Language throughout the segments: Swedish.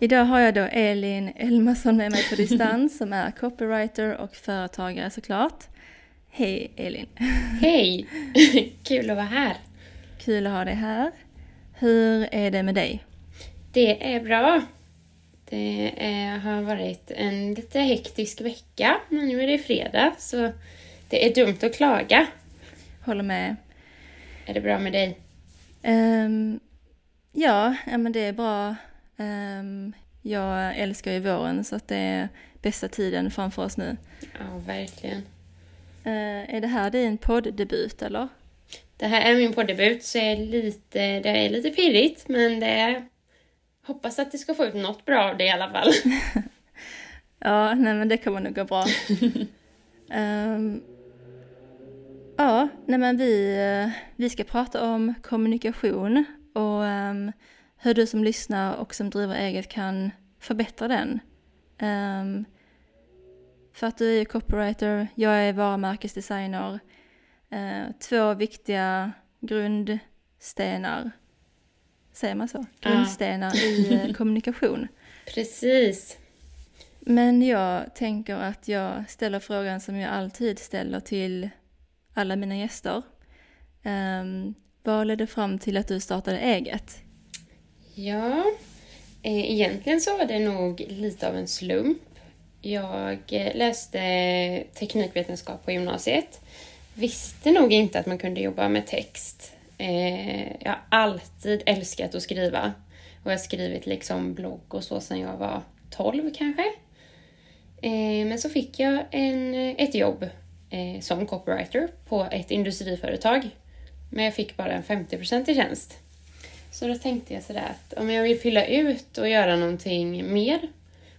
Idag har jag då Elin Elmarsson med mig på distans som är copywriter och företagare såklart. Hej Elin! Hej! Kul att vara här! Kul att ha dig här. Hur är det med dig? Det är bra. Det är, har varit en lite hektisk vecka, men nu är det fredag så det är dumt att klaga. Håller med. Är det bra med dig? Um, ja, men det är bra. Um, jag älskar ju våren så att det är bästa tiden framför oss nu. Ja, verkligen. Uh, är det här din podddebut eller? Det här är min podddebut så är lite, det är lite pirrigt men det är, hoppas att det ska få ut något bra av det i alla fall. ja, nej men det kommer nog gå bra. um, ja, nej men vi, uh, vi ska prata om kommunikation och um, hur du som lyssnar och som driver eget kan förbättra den. Um, för att du är copywriter, jag är varumärkesdesigner. Uh, två viktiga grundstenar, säger man så? Grundstenar ja. i uh, kommunikation. Precis. Men jag tänker att jag ställer frågan som jag alltid ställer till alla mina gäster. Um, vad ledde fram till att du startade eget? Ja, eh, egentligen så var det nog lite av en slump. Jag eh, läste teknikvetenskap på gymnasiet. Visste nog inte att man kunde jobba med text. Eh, jag har alltid älskat att skriva. Och jag har skrivit liksom blogg och så sedan jag var 12 kanske. Men så fick jag en, ett jobb som copywriter på ett industriföretag. Men jag fick bara en 50% i tjänst. Så då tänkte jag sådär att om jag vill fylla ut och göra någonting mer.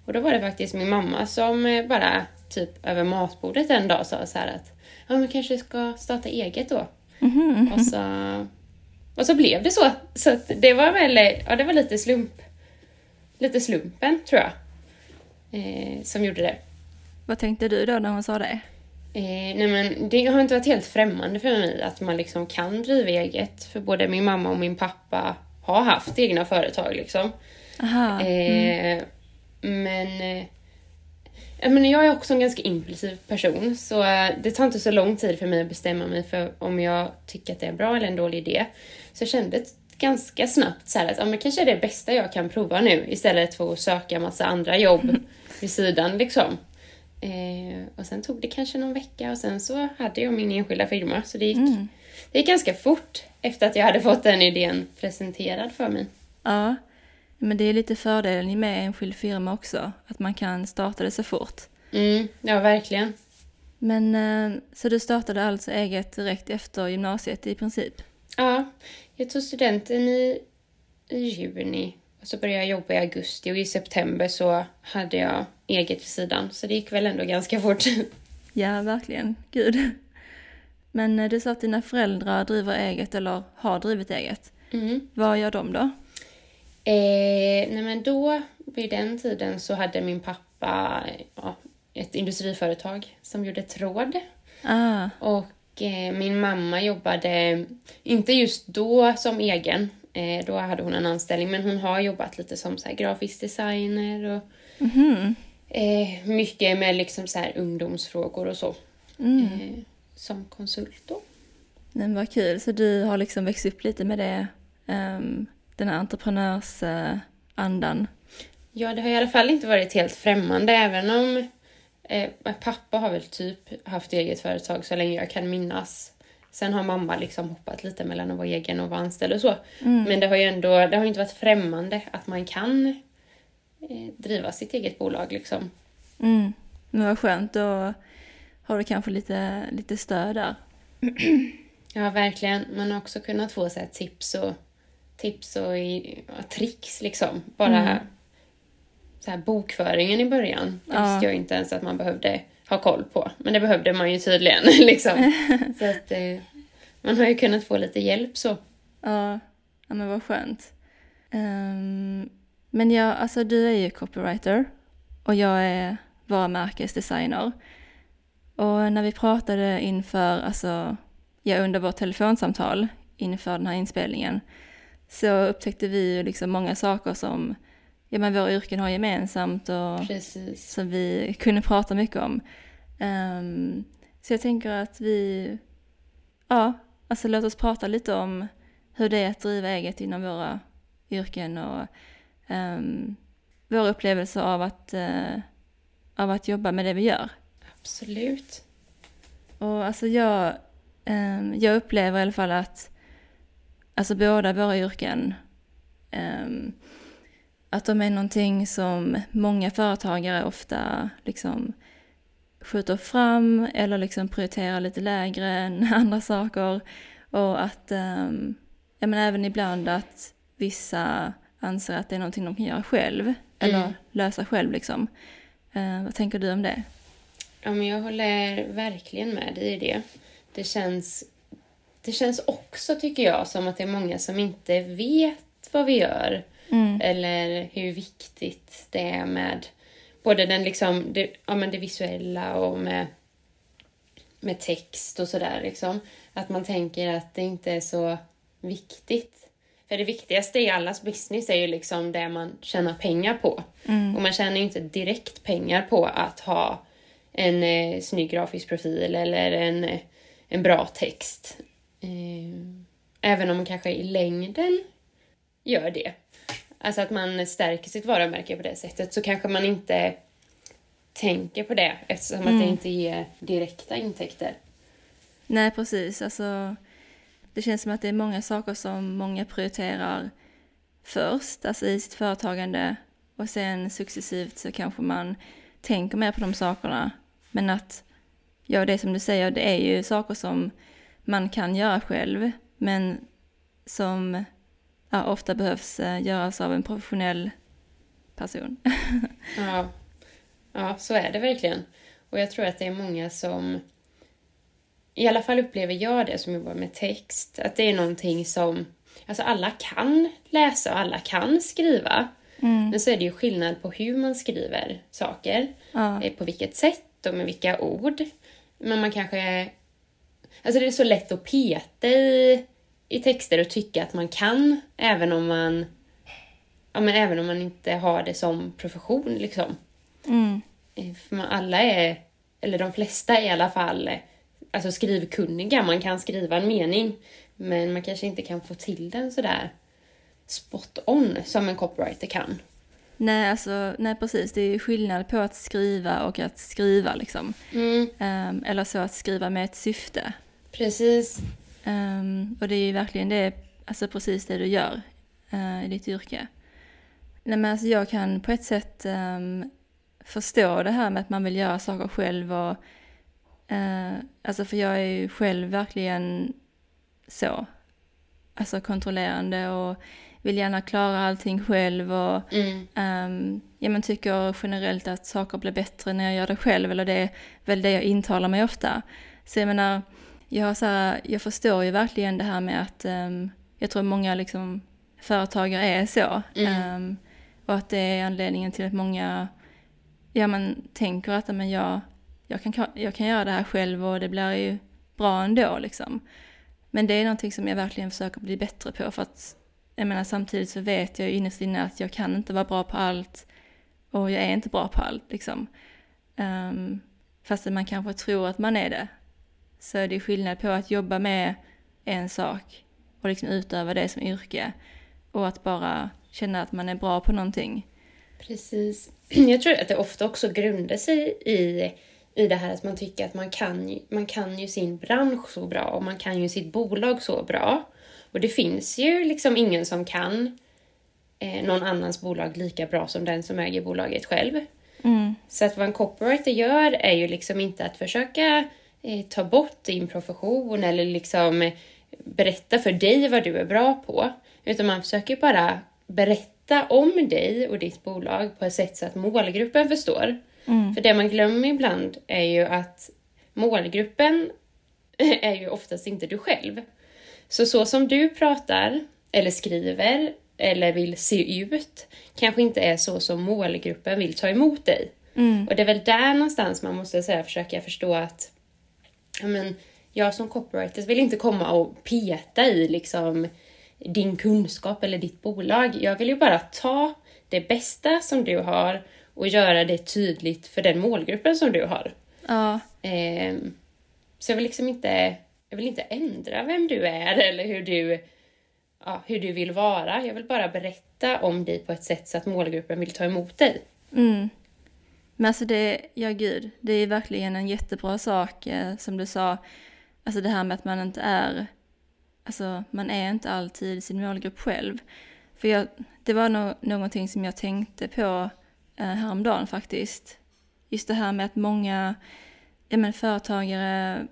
Och då var det faktiskt min mamma som eh, bara typ över matbordet en dag sa så här att ja men kanske ska starta eget då. Mm-hmm. Och, så, och så blev det så. Så det var väl, ja det var lite slump. Lite slumpen tror jag. Eh, som gjorde det. Vad tänkte du då när hon sa det? Eh, nej men det har inte varit helt främmande för mig att man liksom kan driva eget. För både min mamma och min pappa har haft egna företag liksom. Aha, mm. eh, men, eh, men jag är också en ganska impulsiv person så eh, det tar inte så lång tid för mig att bestämma mig för om jag tycker att det är bra eller en dålig idé. Så jag kände ganska snabbt så att ja, men kanske är det bästa jag kan prova nu istället för att söka massa andra jobb vid sidan liksom. Eh, och sen tog det kanske någon vecka och sen så hade jag min enskilda firma. Så det gick, mm. det gick ganska fort efter att jag hade fått den idén presenterad för mig. Ja, men det är lite fördelen med enskild firma också, att man kan starta det så fort. Mm, ja, verkligen. Men eh, så du startade alltså eget direkt efter gymnasiet i princip? Ja, jag tog studenten i, i juni så började jag jobba i augusti och i september så hade jag eget vid sidan. Så det gick väl ändå ganska fort. Ja, verkligen. Gud. Men eh, du sa att dina föräldrar driver eget eller har drivit eget. Mm. Vad gör de då? Eh, nej men då, vid den tiden, så hade min pappa ja, ett industriföretag som gjorde tråd. Ah. Och eh, min mamma jobbade, inte just då som egen, eh, då hade hon en anställning, men hon har jobbat lite som så här, grafisk designer och mm eh, mycket med liksom så här ungdomsfrågor och så. Mm. Eh, som konsult då. Men vad kul, så du har liksom växt upp lite med det, um, den här entreprenörsandan? Ja, det har i alla fall inte varit helt främmande, även om eh, pappa har väl typ haft eget företag så länge jag kan minnas. Sen har mamma liksom hoppat lite mellan att vara egen och vara anställd och så. Mm. Men det har ju ändå, det har inte varit främmande att man kan Eh, driva sitt eget bolag liksom. Mm. Men vad skönt, då har du kanske lite, lite stöd där. Ja, verkligen. Man har också kunnat få så här, tips och, tips och i, ja, tricks liksom. Bara Mm. så här, bokföringen i början. Ja. visste jag inte ens att man behövde ha koll på. Men det behövde man ju tydligen. liksom. så att, eh, man har ju kunnat få lite hjälp så. Ja, ja men vad skönt. Ehm, men ja, alltså du är ju copywriter och jag är varumärkesdesigner. Och när vi pratade inför, alltså, ja under vårt telefonsamtal inför den här inspelningen så upptäckte vi ju liksom många saker som ja, men våra yrken har gemensamt och Precis. som vi kunde prata mycket om. Ehm, så jag tänker att vi, ja, alltså låt oss prata lite om hur det är att driva eget inom våra yrken och um, vår upplevelse av att, eh, av att jobba med det vi gör. Absolut. Och alltså jag, ehm, jag upplever i alla fall att alltså båda våra yrken, ehm, att de är någonting som många företagare ofta liksom skjuter fram eller liksom prioriterar lite lägre än andra saker. Och att, um, ja men även ibland att vissa anser att det är någonting de kan göra själv, eller Mm. lösa själv liksom. Eh, vad tänker du om det? Ja, men jag håller verkligen med dig i det. Det känns, det känns också, tycker jag, som att det är många som inte vet vad vi gör. Mm. Eller hur viktigt det är med både den liksom, det, ja, men det visuella och med, med text och sådär. Liksom. Att man tänker att det inte är så viktigt. För det viktigaste i allas business är ju liksom det man tjänar pengar på. Mm. Och man tjänar ju inte direkt pengar på att ha en eh, snygg grafisk profil eller en, eh, en bra text. Eh, även om man kanske i längden gör det. Alltså att man stärker sitt varumärke på det sättet så kanske man inte tänker på det eftersom att det inte ger direkta intäkter. Nej, precis. Alltså, det känns som att det är många saker som många prioriterar först, alltså i sitt företagande. Och sen successivt så kanske man tänker mer på de sakerna. Men att, ja det som du säger, det är ju saker som man kan göra själv. Men som ja, ofta behövs eh, göras av en professionell person. Ja. ja, så är det verkligen. Och jag tror att det är många som... I alla fall upplever jag det som jobbar med text. Att det är någonting som... Alltså alla kan läsa och alla kan skriva. Men så är det ju skillnad på hur man skriver saker. Ja. Eh, På vilket sätt och med vilka ord. Men man kanske... Alltså det är så lätt att peta i, i texter och tycka att man kan. Även om man... Ja, men även om man inte har det som profession liksom. Mm. Eh, För man alla är, eller de flesta i alla fall, eh, alltså skrivkunniga. Man kan skriva en mening, men man kanske inte kan få till den sådär spot on som en copywriter kan. Nej, alltså, nej precis. Det är ju skillnad på att skriva och att skriva liksom. Mm, Ehm, eller så att skriva med ett syfte. precis. Ehm, och det är ju verkligen det, alltså precis det du gör eh, i ditt yrke. Nej, men alltså jag kan på ett sätt ehm, förstå det här med att man vill göra saker själv och eh, alltså för jag är ju själv verkligen så, alltså kontrollerande och vill gärna klara allting själv och Mm, Um, ja, men tycker generellt att saker blir bättre när jag gör det själv, eller det är väl det jag intalar mig ofta. Så jag menar, jag, så här, jag förstår ju verkligen det här med att um, jag tror många liksom, företagare är så. Mm. Um, och att det är anledningen till att många ja, men, tänker att men jag, jag, kan, jag kan göra det här själv och det blir ju bra ändå. Liksom. Men det är någonting som jag verkligen försöker bli bättre på för att jag menar samtidigt så vet jag innerst inne att jag kan inte vara bra på allt och jag är inte bra på allt liksom. Um, fast man kanske tror att man är det. Så är det skillnad på att jobba med en sak och liksom utöva det som yrke och att bara känna att man är bra på någonting. precis. Jag tror att det ofta också grundar sig i, i det här att man tycker att man kan, man kan ju sin bransch så bra och man kan ju sitt bolag så bra. Och det finns ju liksom ingen som kan eh, någon annans bolag lika bra som den som äger bolaget själv. Mm, Så att vad en copywriter gör är ju liksom inte att försöka eh, ta bort din profession eller liksom berätta för dig vad du är bra på. Utan man försöker bara berätta om dig och ditt bolag på ett sätt så att målgruppen förstår. Mm. För det man glömmer ibland är ju att målgruppen är ju oftast inte du själv. Så så som du pratar eller skriver eller vill se ut kanske inte är så som målgruppen vill ta emot dig. Mm. Och det är väl där någonstans man måste säga, försöka förstå att men, jag som copywriter vill inte komma och peta i liksom din kunskap eller ditt bolag. Jag vill ju bara ta det bästa som du har och göra det tydligt för den målgruppen som du har. Ja, Ehm, så jag vill liksom inte, jag vill inte ändra vem du är eller hur du, ja, hur du vill vara. Jag vill bara berätta om dig på ett sätt så att målgruppen vill ta emot dig. Mm. Men alltså det, ja gud, det är verkligen en jättebra sak eh, som du sa. Alltså det här med att man inte är, alltså man är inte alltid sin målgrupp själv. För jag, det var no, någonting som jag tänkte på eh, häromdagen faktiskt. Just det här med att många ja, men företagare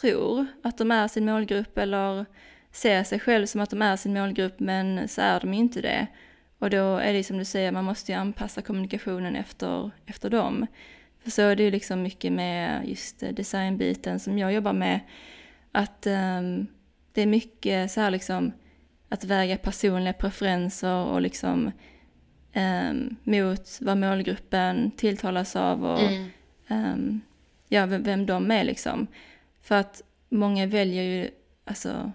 tror att de är sin målgrupp eller ser sig själv som att de är sin målgrupp men så är de inte det. Och då är det som du säger, man måste ju anpassa kommunikationen efter, efter dem. För så är det ju liksom mycket med just eh, designbiten som jag jobbar med. Att ehm, det är mycket så här liksom att väga personliga preferenser och liksom ehm, mot vad målgruppen tilltalas av och Mm. ehm, ja, vem, vem de är liksom. För att många väljer ju alltså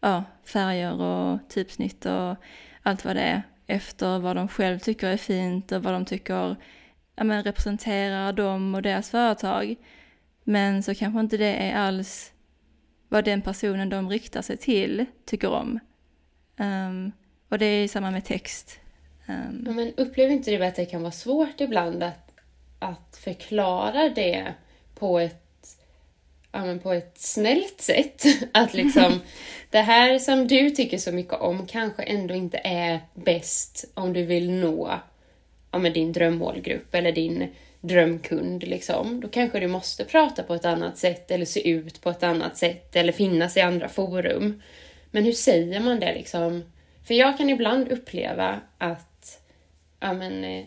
ja, färger och typsnitt och allt vad det är efter vad de själv tycker är fint och vad de tycker ja, men representerar dem och deras företag. Men så kanske inte det är alls vad den personen de riktar sig till tycker om. Um, och det är samma med text. Um, Ja, men upplever inte du att det kan vara svårt ibland att, att förklara det på ett, ja, men på ett snällt sätt? Att liksom, det här som du tycker så mycket om kanske ändå inte är bäst om du vill nå ja, men din drömmålgrupp eller din drömkund. Liksom. Då kanske du måste prata på ett annat sätt eller se ut på ett annat sätt eller finnas i andra forum. Men hur säger man det liksom? För jag kan ibland uppleva att ja, men, eh,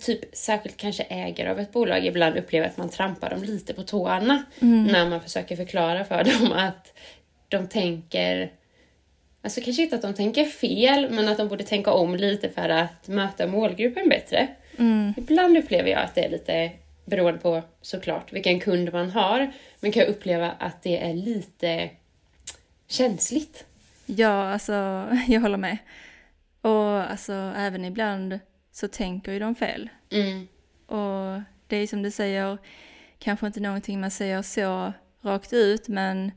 typ, särskilt kanske ägare av ett bolag, ibland upplever att man trampar dem lite på tårna när man försöker förklara för dem att de tänker Alltså kanske inte att de tänker fel, men att de borde tänka om lite för att möta målgruppen bättre. mm, Ibland upplever jag att det är lite beroende på såklart vilken kund man har, men kan jag uppleva att det är lite känsligt. ja, alltså jag håller med. Och alltså även ibland så tänker ju de fel. Mm. Och det är som du säger, kanske inte någonting man säger så rakt ut, men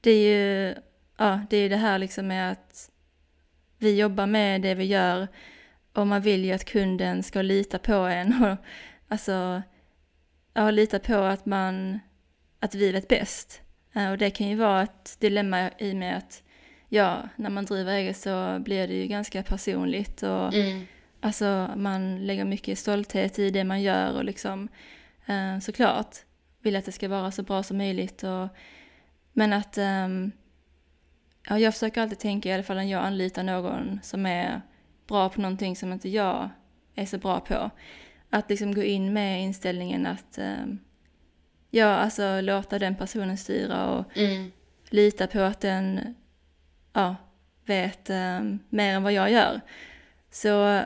det är ju ja, det, är det här liksom med att vi jobbar med det vi gör och man vill ju att kunden ska lita på en och alltså ja, lita på att man att vi vet bäst. Eh, Och det kan ju vara ett dilemma i och med att ja, när man driver eget så blir det ju ganska personligt och Mm. Alltså man lägger mycket stolthet i det man gör och liksom eh, såklart vill att det ska vara så bra som möjligt. Och, men att ehm, ja, jag försöker alltid tänka i alla fall när jag anlitar någon som är bra på någonting som inte jag är så bra på. Att liksom gå in med inställningen att ehm, ja, alltså låta den personen styra och Mm. lita på att den ja, vet ehm, mer än vad jag gör. Så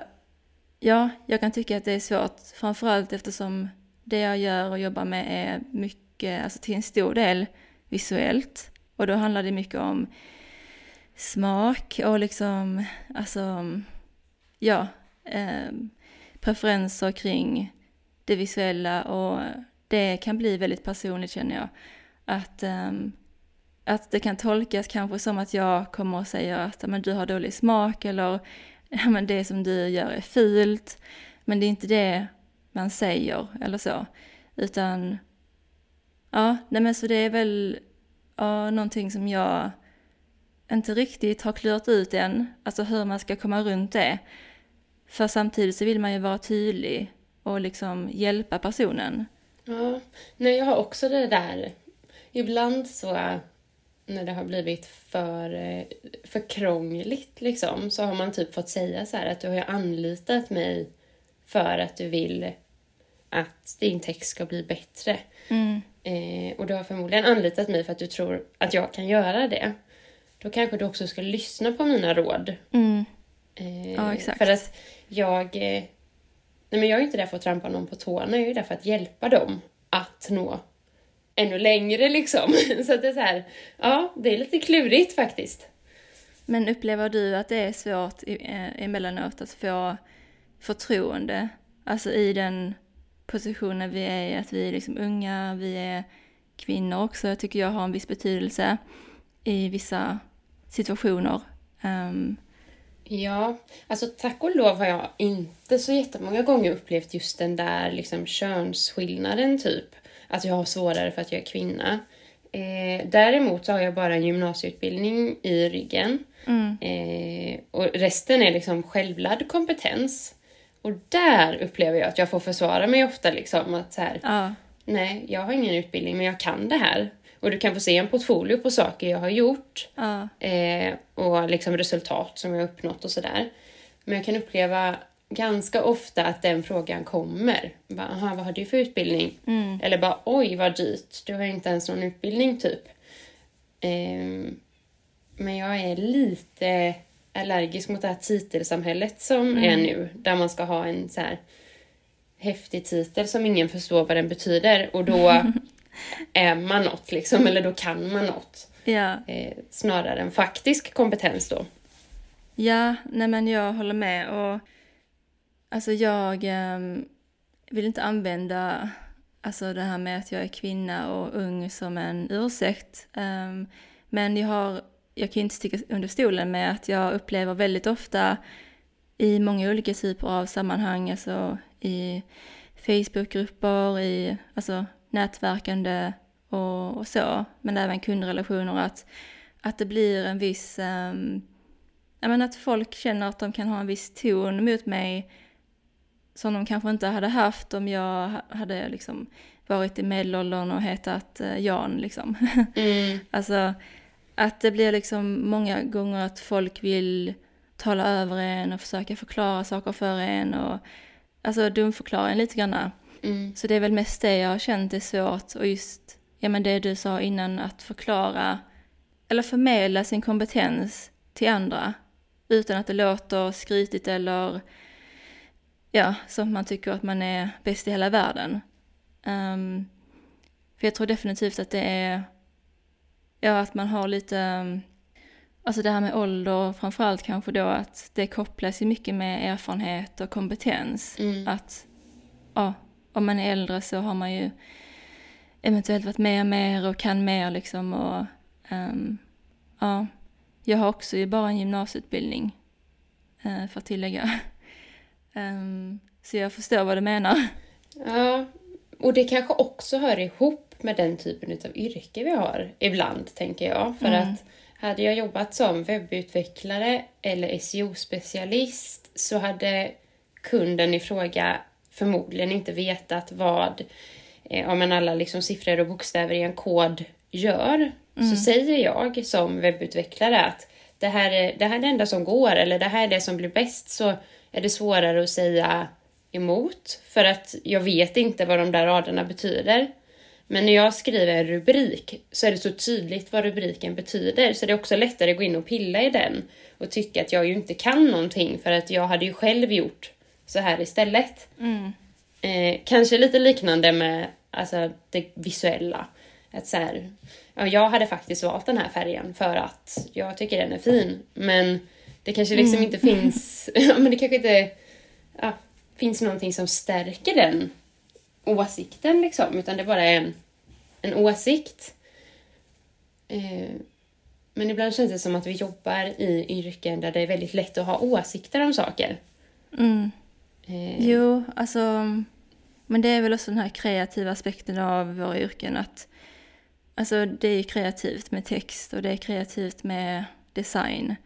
ja, jag kan tycka att det är svårt, framförallt eftersom det jag gör och jobbar med är mycket, alltså till en stor del visuellt. Och då handlar det mycket om smak och liksom, alltså, ja, eh, preferenser kring det visuella och det kan bli väldigt personligt känner jag. Att, eh, att det kan tolkas kanske som att jag kommer och säger att men du har dålig smak eller "Ja, men det som du gör är fult. Men det är inte det man säger eller så. Utan, ja, nej men så det är väl ja, någonting som jag inte riktigt har klurat ut än. Alltså hur man ska komma runt det. För samtidigt så vill man ju vara tydlig och liksom hjälpa personen. Ja, nej jag har också det där. Ibland så när det har blivit för, eh, för krångligt liksom så har man typ fått säga så här att du har ju anlitat mig för att du vill att din text ska bli bättre. Mm. Eh, och du har förmodligen anlitat mig för att du tror att jag kan göra det. Då kanske du också ska lyssna på mina råd. Mm. Eh, Ja, exakt. För att jag... Eh, nej men jag är inte där för att trampa någon på tårna, jag är där för att hjälpa dem att nå ännu längre liksom. Så att det är så här, ja, det är lite klurigt faktiskt. Men upplever du att det är svårt eh, emellanåt att få förtroende? Alltså i den positionen vi är att vi är liksom unga, vi är kvinnor också, jag tycker jag har en viss betydelse i vissa situationer. Ehm, Ja, alltså tack och lov har jag inte så jättemånga gånger upplevt just den där liksom könsskillnaden typ. Att jag har svårare för att jag är kvinna. Eh, däremot så har jag bara en gymnasieutbildning i ryggen. mm, Eh, och resten är liksom självlärd kompetens. Och där upplever jag att jag får försvara mig ofta liksom att så här, ja, nej, jag har ingen utbildning men jag kan det här. Och du kan få se en portfolio på saker jag har gjort ja, eh, och liksom resultat som jag har uppnått och sådär. Men jag kan uppleva ganska ofta att den frågan kommer. Bara, Aha, vad har du för utbildning? mm, Eller bara oj vad dyrt, du har inte ens någon utbildning typ. Ehm, men jag är lite allergisk mot det här titelsamhället som är nu. Där man ska ha en så här häftig titel som ingen förstår vad den betyder. Och då är man något liksom, eller då kan man något. ja. Eh, snarare än faktisk kompetens då. Ja, nej men jag håller med och alltså jag ehm, vill inte använda alltså det här med att jag är kvinna och ung som en ursäkt. Ehm, men jag har, jag kan inte sticka under stolen med att jag upplever väldigt ofta i många olika typer av sammanhang, alltså i Facebookgrupper, i alltså nätverkande och, och så, men även kundrelationer, att, att det blir en viss ehm, Ja, men att folk känner att de kan ha en viss ton mot mig som de kanske inte hade haft om jag ha- hade liksom varit i medelåldern och hetat eh, Jan liksom. Mm, alltså att det blir liksom många gånger att folk vill tala över en och försöka förklara saker för en och alltså dumförklara en lite grann. mm, Så det är väl mest det jag har känt är svårt och just ja, men det du sa innan att förklara eller förmedla sin kompetens till andra utan att det låter skrytigt eller ja, som man tycker att man är bäst i hela världen. Ehm, för jag tror definitivt att det är ja, att man har lite um, Alltså det här med ålder, framförallt kanske då att det kopplas ju mycket med erfarenhet och kompetens. mm. Att ja, om man är äldre så har man ju eventuellt varit med mer och kan mer liksom och ehm, ja, jag har också ju bara en gymnasieutbildning eh, för att tillägga. Ehm, så jag förstår vad du menar. Ja, och det kanske också hör ihop med den typen av yrke vi har ibland, tänker jag. För Mm. att hade jag jobbat som webbutvecklare eller SEO-specialist så hade kunden i fråga förmodligen inte vetat vad eh, ja, men alla liksom siffror och bokstäver i en kod gör. Så säger jag som webbutvecklare att det här, är, det här är det enda som går eller det här är det som blir bäst så är det svårare att säga emot för att jag vet inte vad de där raderna betyder. Men när jag skriver en rubrik så är det så tydligt vad rubriken betyder så det är också lättare att gå in och pilla i den och tycka att jag ju inte kan någonting för att jag hade ju själv gjort så här istället. Mm. Eh, kanske lite liknande med alltså, det visuella. Att så här, ja, jag hade faktiskt valt den här färgen för att jag tycker den är fin. Men det kanske liksom inte finns, men det kanske inte ja, finns någonting som stärker den åsikten liksom. Utan det bara är en, en åsikt. Eh, men ibland känns det som att vi jobbar i yrken där det är väldigt lätt att ha åsikter om saker. Mm. Eh, Jo, alltså, men det är väl också den här kreativa aspekten av våra yrken att alltså det är kreativt med text och det är kreativt med design.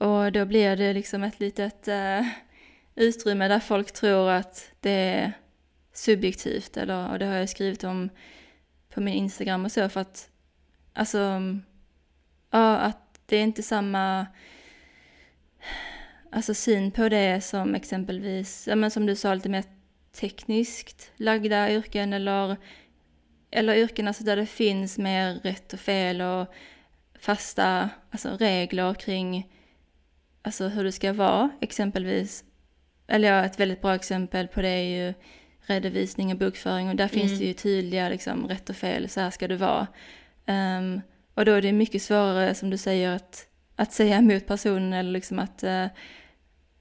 Och då blir det liksom ett litet eh, utrymme där folk tror att det är subjektivt eller, och det har jag skrivit om på min Instagram och så för att alltså ja, att det är inte samma alltså syn på det som exempelvis, ja men som du sa lite mer tekniskt lagda yrken eller, eller yrken alltså där det finns mer rätt och fel och fasta alltså regler kring alltså hur det ska vara exempelvis. Eller ja, ett väldigt bra exempel på det är ju redovisning och bokföring och där mm. finns det ju tydliga liksom rätt och fel, så här ska det vara. Um, och då är det mycket svårare som du säger att, att säga emot personen eller liksom att uh,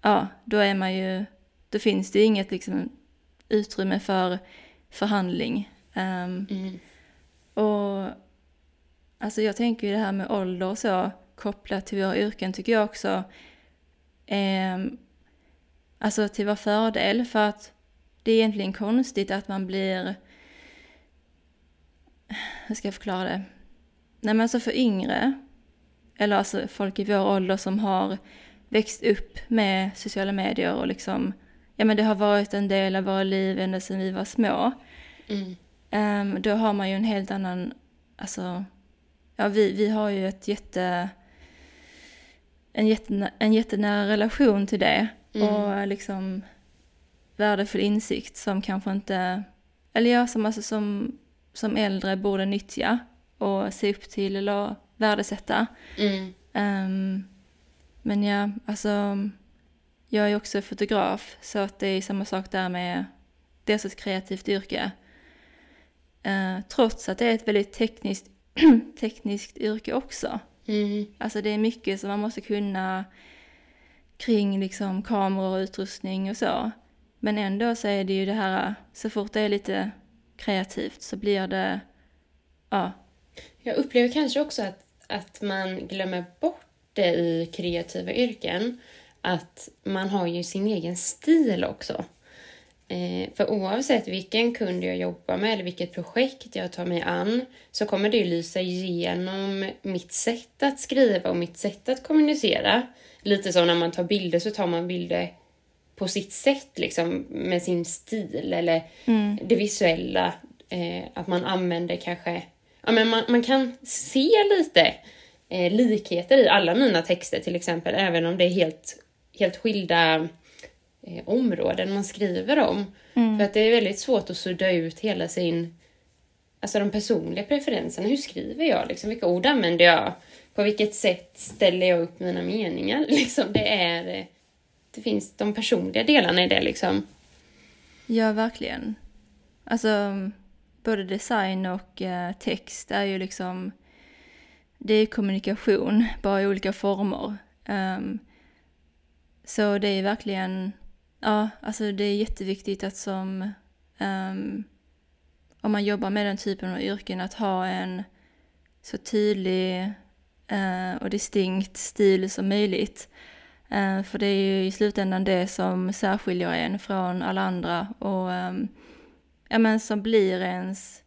ja, då är man ju, då finns det ju inget liksom utrymme för förhandling. Um, mm. Och alltså jag tänker ju det här med ålder och så kopplat till våra yrken tycker jag också eh, alltså till vår fördel för att det är egentligen konstigt att man blir hur ska jag förklara det? Nej men alltså för yngre, eller alltså folk i vår ålder som har växt upp med sociala medier och liksom, ja men det har varit en del av våra liv ända sedan vi var små. Mm. Um, då har man ju en helt annan, alltså, ja vi, vi har ju ett jätte, en, jätte, en jättenära relation till det. Mm. Och liksom värdefull insikt som kanske inte, eller ja, som, alltså, som, som äldre borde nyttja och se upp till eller värdesätta. Mm. Um, men ja, alltså jag är också fotograf så att det är samma sak där med, också ett kreativt yrke. Uh, trots att det är ett väldigt tekniskt, tekniskt yrke också. Mm. Alltså det är mycket som man måste kunna kring liksom kameror och utrustning och så. Men ändå så är det ju det här, så fort det är lite kreativt så blir det, ja. Jag upplever kanske också att, att man glömmer bort det i kreativa yrken, att man har ju sin egen stil också. Eh, för oavsett vilken kund jag jobbar med eller vilket projekt jag tar mig an så kommer det ju lysa igenom mitt sätt att skriva och mitt sätt att kommunicera. Lite som när man tar bilder så tar man bilder på sitt sätt liksom med sin stil eller mm. det visuella. Eh, att man använder kanske, ja men man, man kan se lite eh, likheter i alla mina texter till exempel, även om det är helt, helt skilda eh, områden man skriver om. Mm. För att det är väldigt svårt att sudda ut hela sin, alltså de personliga preferenserna. Hur skriver jag? Liksom, vilka ord använder jag? På vilket sätt ställer jag upp mina meningar? Liksom, det är, eh, det finns de personliga delarna i det liksom. Ja, verkligen. Alltså, både design och eh, text är ju liksom det är kommunikation, bara i olika former. Um, så det är verkligen, ja, alltså det är jätteviktigt att som, um, om man jobbar med den typen av yrken, att ha en så tydlig uh, och distinkt stil som möjligt. Uh, för det är ju i slutändan det som särskiljer en från alla andra och um, ja, men som blir ens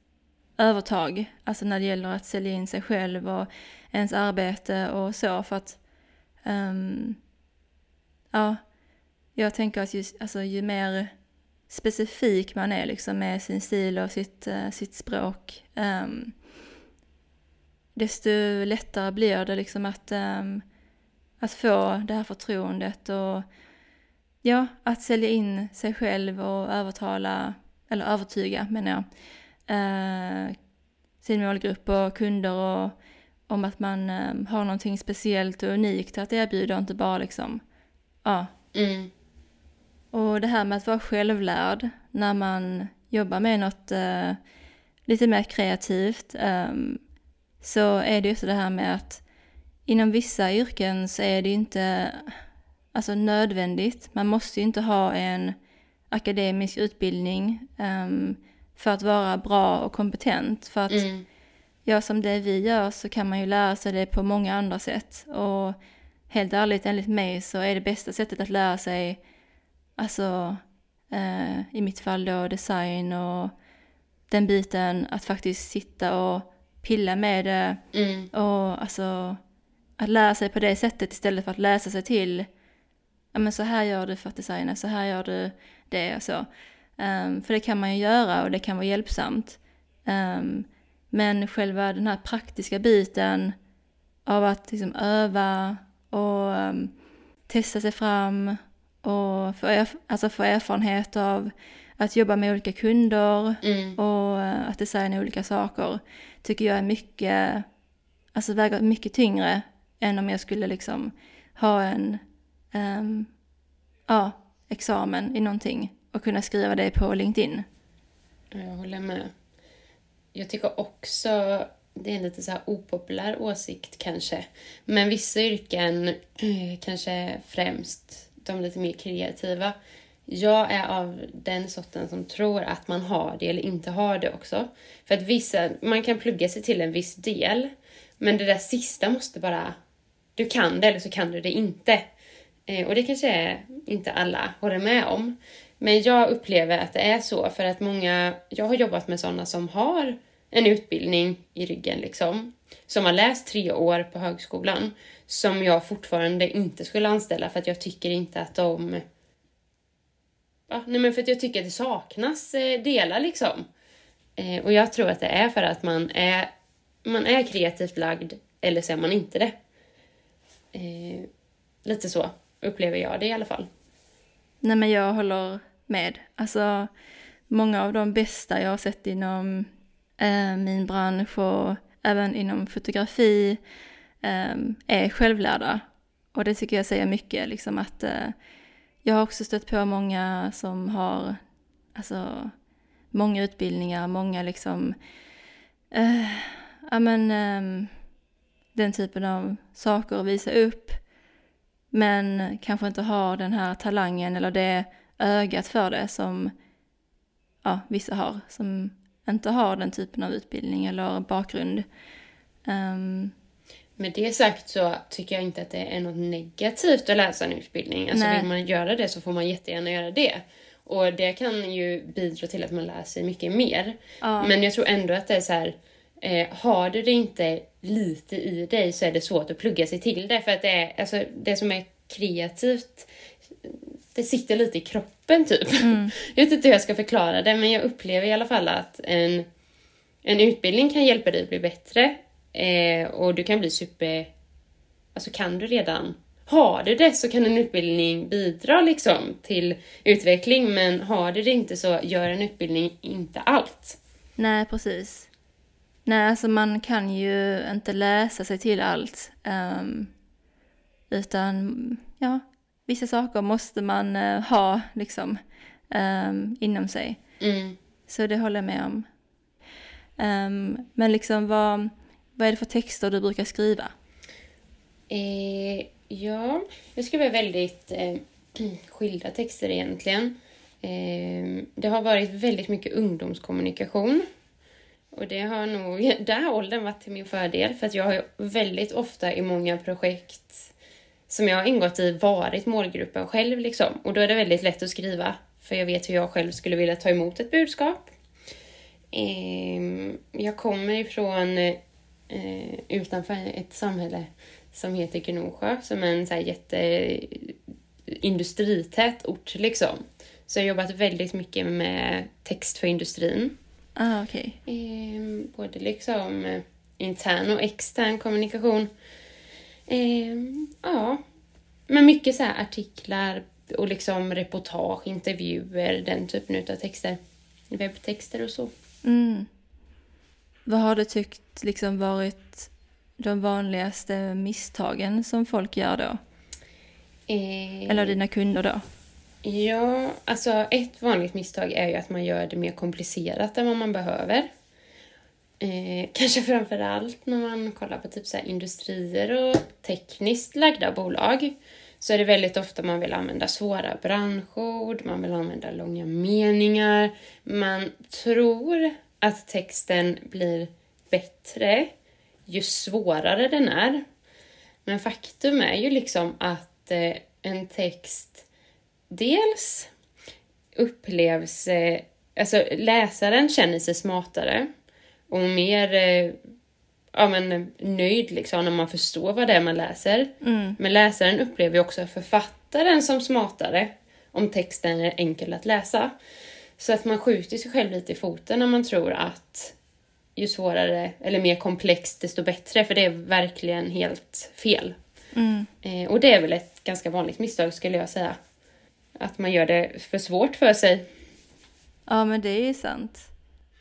övertag, alltså när det gäller att sälja in sig själv och ens arbete och så för att um, ja, jag tänker att ju, alltså, ju mer specifik man är liksom med sin stil och sitt, uh, sitt språk um, desto lättare blir det liksom att, um, att få det här förtroendet och ja, att sälja in sig själv och övertala, eller övertyga menar jag, uh, sin målgrupp och kunder och om att man um, har någonting speciellt och unikt att erbjuda och inte bara liksom, ja. Mm. Och det här med att vara självlärd när man jobbar med något eh, lite mer kreativt eh, så är det ju så det här med att inom vissa yrken så är det inte alltså nödvändigt. Man måste ju inte ha en akademisk utbildning. Um, för att vara bra och kompetent. För att mm. ja, som det vi gör så kan man ju lära sig det på många andra sätt. Och helt ärligt, enligt mig så är det bästa sättet att lära sig, alltså eh, i mitt fall då design och den biten, att faktiskt sitta och pilla med det. Mm. Och alltså att lära sig på det sättet istället för att läsa sig till, ja men så här gör du för att designa, så här gör du det och så. Um, för det kan man ju göra och det kan vara hjälpsamt. Um, men själva den här praktiska biten av att liksom öva och um, testa sig fram och få, erf alltså få erfarenhet av att jobba med olika kunder Mm. och uh, att designa olika saker tycker jag är mycket, alltså väger mycket tyngre än om jag skulle liksom ha en um, ja, examen i någonting och kunna skriva det på LinkedIn. Jag håller med. Jag tycker också, det är en lite så opopulär åsikt kanske, men vissa yrken, eh, kanske främst de lite mer kreativa, jag är av den sorten som tror att man har det eller inte har det också. För att vissa, man kan plugga sig till en viss del, men det där sista måste bara, du kan det eller så kan du det inte. Eh, och det kanske är inte alla håller med om. Men jag upplever att det är så för att många, jag har jobbat med sådana som har en utbildning i ryggen liksom, som har läst tre år på högskolan, som jag fortfarande inte skulle anställa för att jag tycker inte att de... Ja, nej men för att jag tycker att det saknas eh, delar liksom. Eh, och jag tror att det är för att man är, man är kreativt lagd, eller så är man inte det. Eh, lite så upplever jag det i alla fall. Nej men jag håller med. Alltså många av de bästa jag har sett inom eh, min bransch och även inom fotografi Ehm, är självlärda. Och det tycker jag säger mycket, liksom att eh, jag har också stött på många som har alltså många utbildningar, många liksom eh, ja men eh, den typen av saker att visa upp men kanske inte har den här talangen eller det ögat för det som ja, vissa har, som inte har den typen av utbildning eller bakgrund. Um, med det sagt så tycker jag inte att det är något negativt att läsa en utbildning. Alltså Nej. vill man göra det så får man jättegärna göra det. Och det kan ju bidra till att man lär sig mycket mer. ja, Men jag tror ändå att det är så här, eh, har du det inte lite i dig så är det svårt att plugga sig till det. För att det, är, alltså, det som är kreativt, det sitter lite i kroppen typ. mm, Jag vet inte hur jag ska förklara det, men jag upplever i alla fall att en, en utbildning kan hjälpa dig att bli bättre. Eh, och du kan bli super... Alltså kan du redan... Har du det så kan en utbildning bidra liksom till utveckling, men har du det inte så gör en utbildning inte allt. nej precis. Nej, alltså man kan ju inte läsa sig till allt. ehm, utan, ja, vissa saker måste man eh, ha liksom ehm, inom sig. Mm. Så det håller jag med om. Ehm, men liksom vad, vad är det för texter du brukar skriva? Eh, ja, jag skriver väldigt eh, skilda texter egentligen. Eh, det har varit väldigt mycket ungdomskommunikation. Och det har nog, där har åldern varit till min fördel för att jag har väldigt ofta i många projekt som jag har ingått i varit målgruppen själv liksom. Och då är det väldigt lätt att skriva för jag vet hur jag själv skulle vilja ta emot ett budskap. Eh, jag kommer ifrån eh, eh, utanför ett samhälle som heter Gnosjö som är en så här jätte industrität ort liksom. Så jag har jobbat väldigt mycket med text för industrin. Ah, okej. Ehm, både liksom eh, intern och extern kommunikation. Ehm, ja, men mycket så här artiklar och liksom reportage, intervjuer, den typen av texter. Webbtexter och så. Mm. Vad har du tyckt liksom varit de vanligaste misstagen som folk gör då? Ehm, Eller dina kunder då? Ja, alltså ett vanligt misstag är ju att man gör det mer komplicerat än vad man behöver. Eh, kanske framför allt när man kollar på typ så industrier och tekniskt lagda bolag så är det väldigt ofta man vill använda svåra branschord, man vill använda långa meningar. Man tror att texten blir bättre ju svårare den är. Men faktum är ju liksom att eh, en text dels upplevs... Eh, alltså läsaren känner sig smartare och mer eh, ja, men, nöjd liksom när man förstår vad det är man läser. Mm. Men läsaren upplever ju också författaren som smartare om texten är enkel att läsa. Så att man skjuter sig själv lite i foten när man tror att ju svårare eller mer komplext desto bättre, för det är verkligen helt fel. Mm. Eh, och det är väl ett ganska vanligt misstag skulle jag säga. Att man gör det för svårt för sig. Ja, men det är ju sant.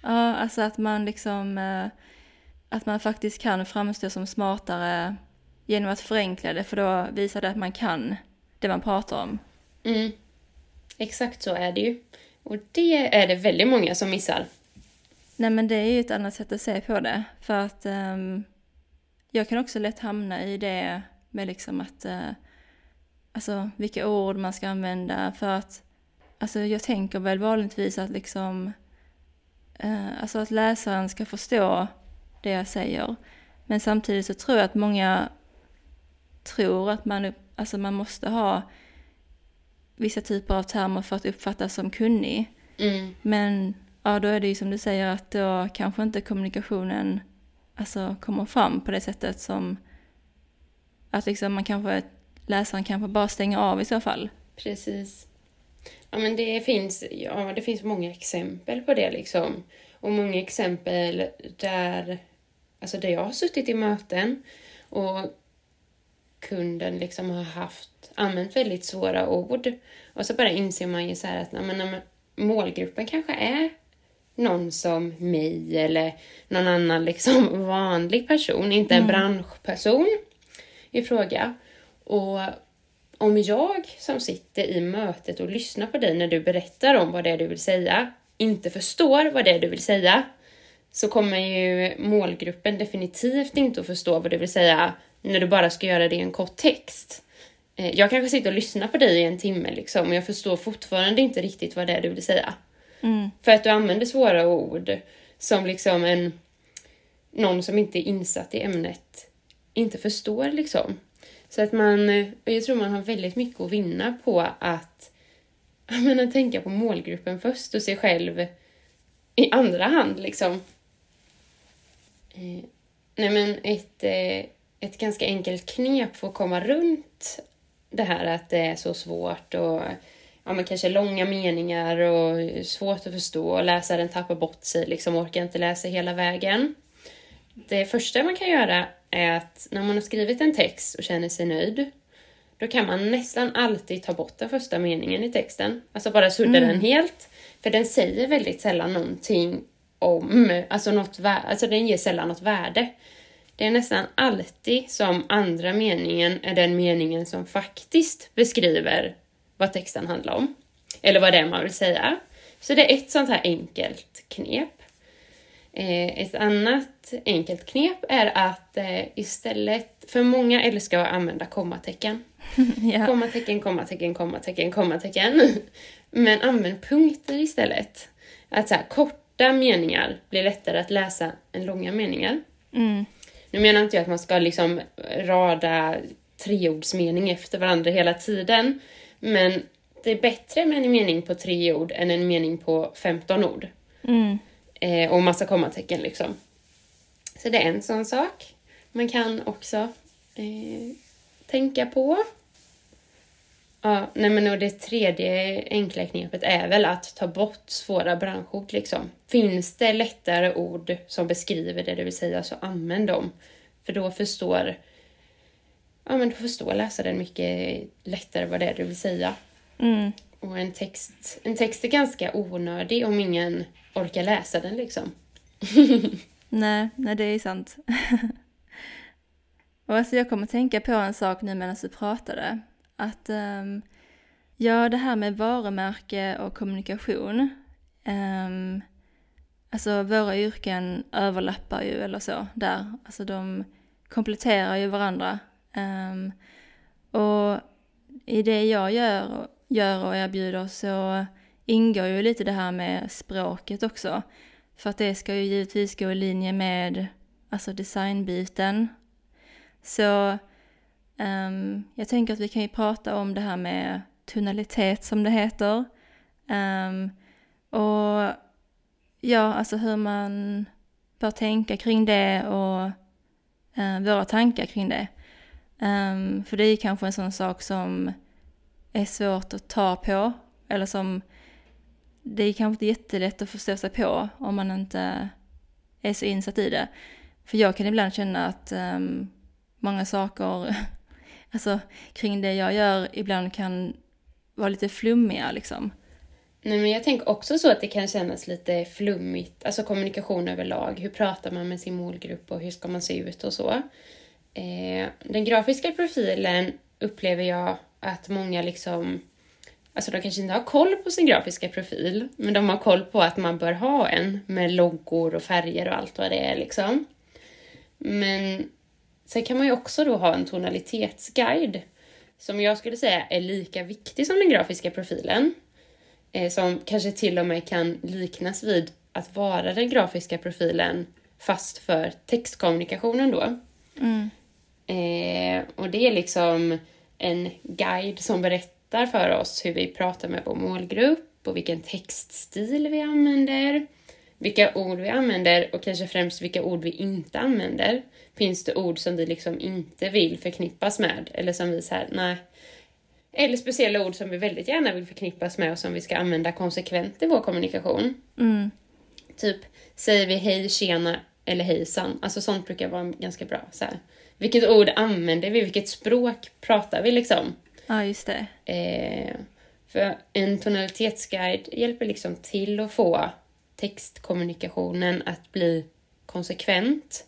Ja, alltså att man liksom, eh, att man faktiskt kan framstå som smartare genom att förenkla det, för då visar det att man kan det man pratar om. Mm. Exakt så är det ju. Och det är det väldigt många som missar. Nej, men det är ju ett annat sätt att se på det, för att um, jag kan också lätt hamna i det med liksom att, uh, alltså vilka ord man ska använda, för att, alltså jag tänker väl vanligtvis att liksom, uh, alltså att läsaren ska förstå det jag säger. Men samtidigt så tror jag att många tror att man, alltså man måste ha vissa typer av termer för att uppfattas som kunnig. Mm. Men ja, då är det ju som du säger att då kanske inte kommunikationen alltså, kommer fram på det sättet som att liksom man kanske, läsaren kanske bara stänger av i så fall. Precis. Ja, men det finns, ja, det finns många exempel på det liksom. Och många exempel där, alltså där jag har suttit i möten och kunden liksom har haft, använt väldigt svåra ord. Och så bara inser man ju så här att men, målgruppen kanske är någon som mig eller någon annan liksom vanlig person, inte en Mm. branschperson i fråga. Och om jag som sitter i mötet och lyssnar på dig när du berättar om vad det är du vill säga, inte förstår vad det är du vill säga, så kommer ju målgruppen definitivt inte att förstå vad du vill säga när du bara ska göra det i en kort text. Eh, Jag kanske sitter och lyssnar på dig i en timme liksom, och jag förstår fortfarande inte riktigt vad det är du vill säga. Mm. För att du använder svåra ord som liksom en någon som inte är insatt i ämnet inte förstår liksom. Så att man, eh, jag tror man har väldigt mycket att vinna på att jag menar, tänka på målgruppen först och sig själv i andra hand liksom. Eh, nej men ett, eh, ett ganska enkelt knep för att komma runt det här att det är så svårt och ja, men kanske långa meningar och svårt att förstå och läsaren tappar bort sig, liksom orkar inte läsa hela vägen. Det första man kan göra är att när man har skrivit en text och känner sig nöjd, då kan man nästan alltid ta bort den första meningen i texten. Alltså bara sudda Mm. den helt. För den säger väldigt sällan någonting om, alltså, något, alltså den ger sällan något värde. Det är nästan alltid som andra meningen är den meningen som faktiskt beskriver vad texten handlar om. Eller vad det är man vill säga. Så det är ett sånt här enkelt knep. Eh, ett annat enkelt knep är att eh, istället, för många älskar att använda kommatecken. ja. Kommatecken, kommatecken, kommatecken, kommatecken. Men använd punkter istället. Att så här, korta meningar blir lättare att läsa än långa meningar. Mm. Nu menar inte jag att man ska liksom rada treordsmening efter varandra hela tiden. Men det är bättre med en mening på tre ord än en mening på 15 ord. Mm. Eh, och massa kommatecken liksom. Så det är en sån sak. Man kan också eh, tänka på. Ja, nej men och det tredje enkla knepet är väl att ta bort svåra branschord liksom. Finns det lättare ord som beskriver det du vill säga så använd dem. För då förstår Ja men då förstår läsaren mycket lättare vad det är du vill säga. Mm. Och en text, en text är ganska onödig om ingen orkar läsa den liksom. Nej, nej det är sant. och alltså jag kommer tänka på en sak nu medan du pratade. Att um, ja, det här med varumärke och kommunikation. Um, alltså våra yrken överlappar ju eller så där. Alltså de kompletterar ju varandra. Um, och i det jag gör, gör och erbjuder så ingår ju lite det här med språket också. För att det ska ju givetvis gå i linje med alltså designbiten. Så Um, jag tänker att vi kan ju prata om det här med tonalitet som det heter. Um, och ja, alltså hur man bör tänka kring det och uh, våra tankar kring det. Um, för det är kanske en sån sak som är svårt att ta på eller som det är kanske inte jättelätt att förstå sig på om man inte är så insatt i det. För jag kan ibland känna att um, många saker alltså, kring det jag gör ibland kan vara lite flummiga liksom. Nej, men jag tänker också så att det kan kännas lite flummigt, alltså kommunikation överlag. Hur pratar man med sin målgrupp och hur ska man se ut och så. Eh, den grafiska profilen upplever jag att många liksom, alltså de kanske inte har koll på sin grafiska profil, men de har koll på att man bör ha en med loggor och färger och allt vad det är liksom. Men sen kan man ju också då ha en tonalitetsguide som jag skulle säga är lika viktig som den grafiska profilen. Eh, som kanske till och med kan liknas vid att vara den grafiska profilen fast för textkommunikationen då. Mm. Eh, och det är liksom en guide som berättar för oss hur vi pratar med vår målgrupp och vilken textstil vi använder, vilka ord vi använder och kanske främst vilka ord vi inte använder. Finns det ord som vi liksom inte vill förknippas med eller som vi säger nej. Eller speciella ord som vi väldigt gärna vill förknippas med och som vi ska använda konsekvent i vår kommunikation. Mm. Typ, säger vi hej, tjena eller hejsan. Alltså sånt brukar vara ganska bra. Så här. Vilket ord använder vi? Vilket språk pratar vi liksom? Ja, just det. Eh, för en tonalitetsguide hjälper liksom till att få textkommunikationen att bli konsekvent.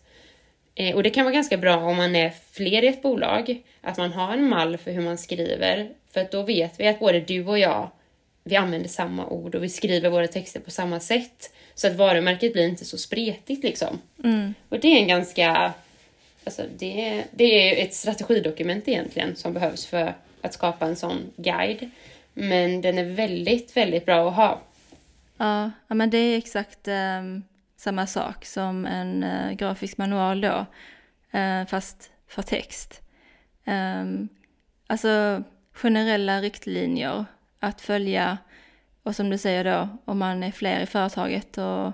Eh, och det kan vara ganska bra om man är fler i ett bolag, att man har en mall för hur man skriver. För att då vet vi att både du och jag, vi använder samma ord och vi skriver våra texter på samma sätt. Så att varumärket blir inte så spretigt liksom. Mm. Och det är en ganska... Alltså det, det är ett strategidokument egentligen som behövs för att skapa en sån guide. Men den är väldigt, väldigt bra att ha. Ja, ja men det är exakt um, samma sak som en uh, grafisk manual då, uh, fast för text. Um, alltså generella riktlinjer att följa och som du säger då, om man är fler i företaget och,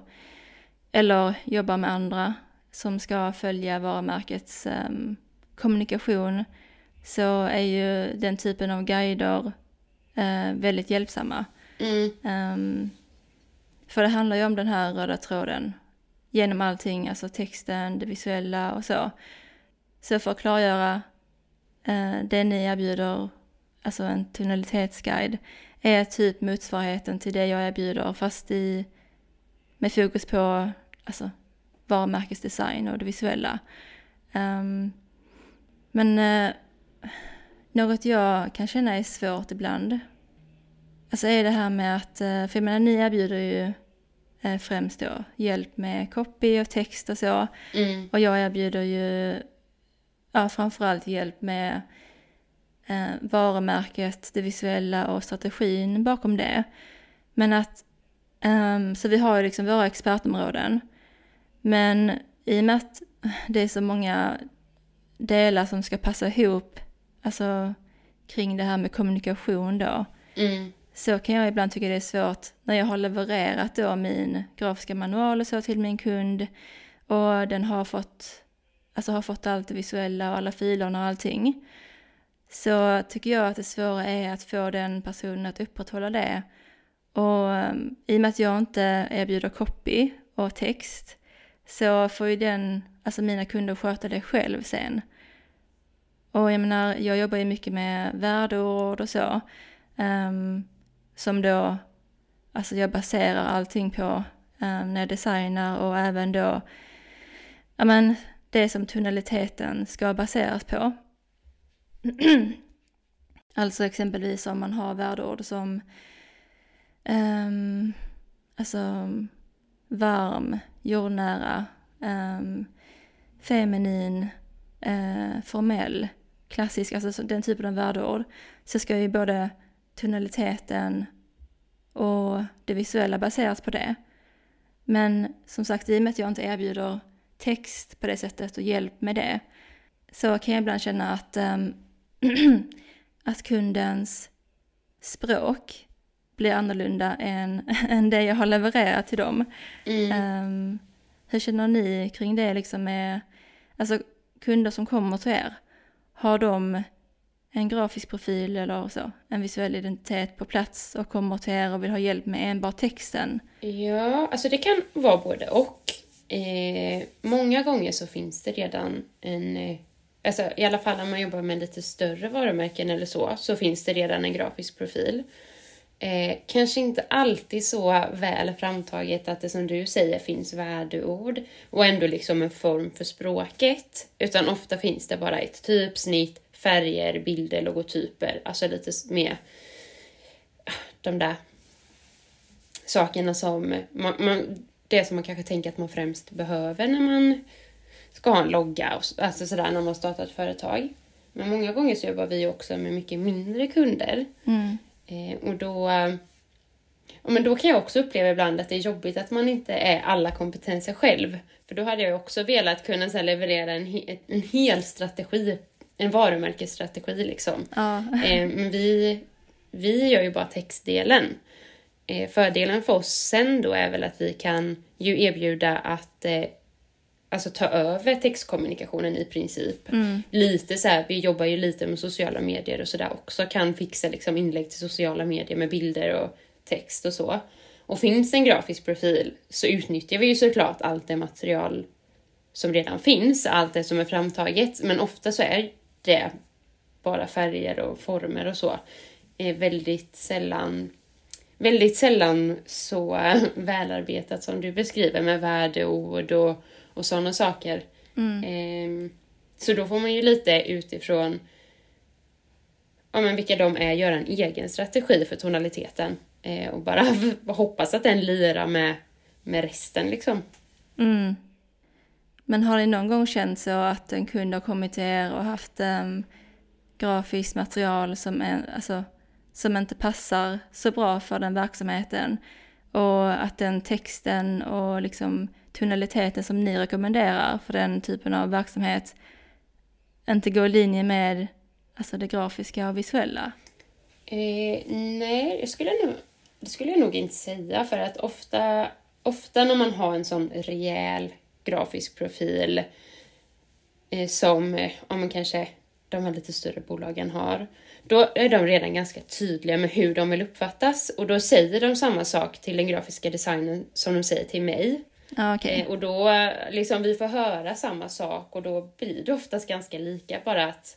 eller jobbar med andra som ska följa varumärkets um, kommunikation så är ju den typen av guider uh, väldigt hjälpsamma. Mm. Um, för det handlar ju om den här röda tråden genom allting, alltså texten, det visuella och så. Så för att klargöra eh, det ni erbjuder, alltså en tonalitetsguide, är typ motsvarigheten till det jag erbjuder fast i, med fokus på alltså, varumärkesdesign och det visuella. Um, men eh, något jag kan känna är svårt ibland, alltså är det här med att, uh, för jag menar ni erbjuder ju uh, främst då hjälp med copy och text och så. Mm. Och jag erbjuder ju ja, framförallt hjälp med eh, varumärket, det visuella och strategin bakom det. Men att, um, så vi har ju liksom våra expertområden. Men i och med att det är så många delar som ska passa ihop, alltså kring det här med kommunikation då, Mm så kan jag ibland tycka det är svårt när jag har levererat då min grafiska manual och så till min kund och den har fått, alltså har fått allt det visuella och alla filerna och allting så tycker jag att det svåra är att få den personen att upprätthålla det. Och um, i och med att jag inte erbjuder copy och text så får ju den, alltså mina kunder sköta det själv sen. Och jag menar, jag jobbar ju mycket med värdeord och så. Um, som då, alltså jag baserar allting på um, när jag designar och även då, ja men det som tonaliteten ska baseras på. alltså exempelvis om man har värdeord som um, alltså varm, jordnära, um, feminin, uh, formell, klassisk, alltså den typen av värdeord. Så ska ju både tonaliteten och det visuella baseras på det. Men som sagt, i och med att jag inte erbjuder text på det sättet och hjälp med det så kan jag ibland känna att um, att kundens språk blir annorlunda än, än det jag har levererat till dem. Mm. Um, hur känner ni kring det liksom med, alltså kunder som kommer till er, har de en grafisk profil eller så, en visuell identitet på plats och kommer till er och vill ha hjälp med enbart texten? Ja, alltså det kan vara både och. Eh, många gånger så finns det redan en, eh, alltså i alla fall om man jobbar med lite större varumärken eller så, så finns det redan en grafisk profil. Eh, kanske inte alltid så väl framtaget att det som du säger finns värdeord och ändå liksom en form för språket, utan ofta finns det bara ett typsnitt, färger, bilder, logotyper, alltså lite mer de där sakerna som man, man, det som man kanske tänker att man främst behöver när man ska ha en logga, och, alltså sådär när man startar ett företag. Men många gånger så jobbar vi också med mycket mindre kunder. Mm. Eh, och då, ja, men då kan jag också uppleva ibland att det är jobbigt att man inte är alla kompetenser själv. För då hade jag också velat kunna så leverera en, en hel strategi, en varumärkesstrategi liksom. Ja. Eh, men vi, vi gör ju bara textdelen. Eh, fördelen för oss sen då är väl att vi kan ju erbjuda att eh, alltså ta över textkommunikationen i princip. Mm. Lite så här, vi jobbar ju lite med sociala medier och sådär också, kan fixa liksom inlägg till sociala medier med bilder och text och så. Och finns en grafisk profil så utnyttjar vi ju såklart allt det material som redan finns, allt det som är framtaget, men ofta så är det bara färger och former och så. Är väldigt sällan väldigt sällan så välarbetat som du beskriver med värdeord och, och sådana saker. Mm. Eh, så då får man ju lite utifrån ja, men vilka de är göra en egen strategi för tonaliteten eh, och bara hoppas att den lirar med, med resten liksom. Mm. Men har ni någon gång känt så att en kund har kommit till er och haft um, grafiskt material som, är, alltså, som inte passar så bra för den verksamheten och att den texten och liksom tonaliteten som ni rekommenderar för den typen av verksamhet inte går i linje med alltså det grafiska och visuella? Eh, nej, jag skulle nog, det skulle jag nog inte säga för att ofta, ofta när man har en sån rejäl grafisk profil eh, som, eh, om man kanske de här lite större bolagen har, då är de redan ganska tydliga med hur de vill uppfattas och då säger de samma sak till den grafiska designen som de säger till mig. Okay. eh, och då liksom vi får höra samma sak och då blir det oftast ganska lika bara att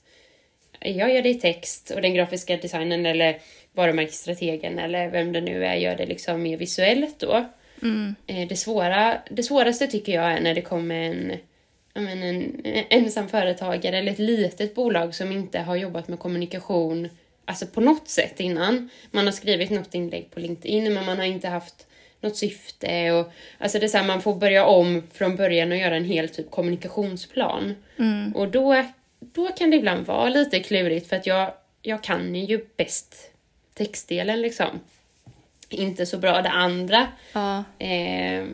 jag gör det i text och den grafiska designen eller varumärkesstrategen eller vem det nu är gör det liksom mer visuellt då. Mm. Eh, det, svåra, det svåraste tycker jag är när det kommer en, men en, en ensam företagare eller ett litet bolag som inte har jobbat med kommunikation alltså på något sätt innan. Man har skrivit något inlägg på LinkedIn men man har inte haft något syfte. Och, alltså det är så här, man får börja om från början och göra en hel typ kommunikationsplan. Mm. Och då, då kan det ibland vara lite klurigt för att jag, jag kan ju bäst textdelen liksom. Inte så bra det andra. Ja. Eh,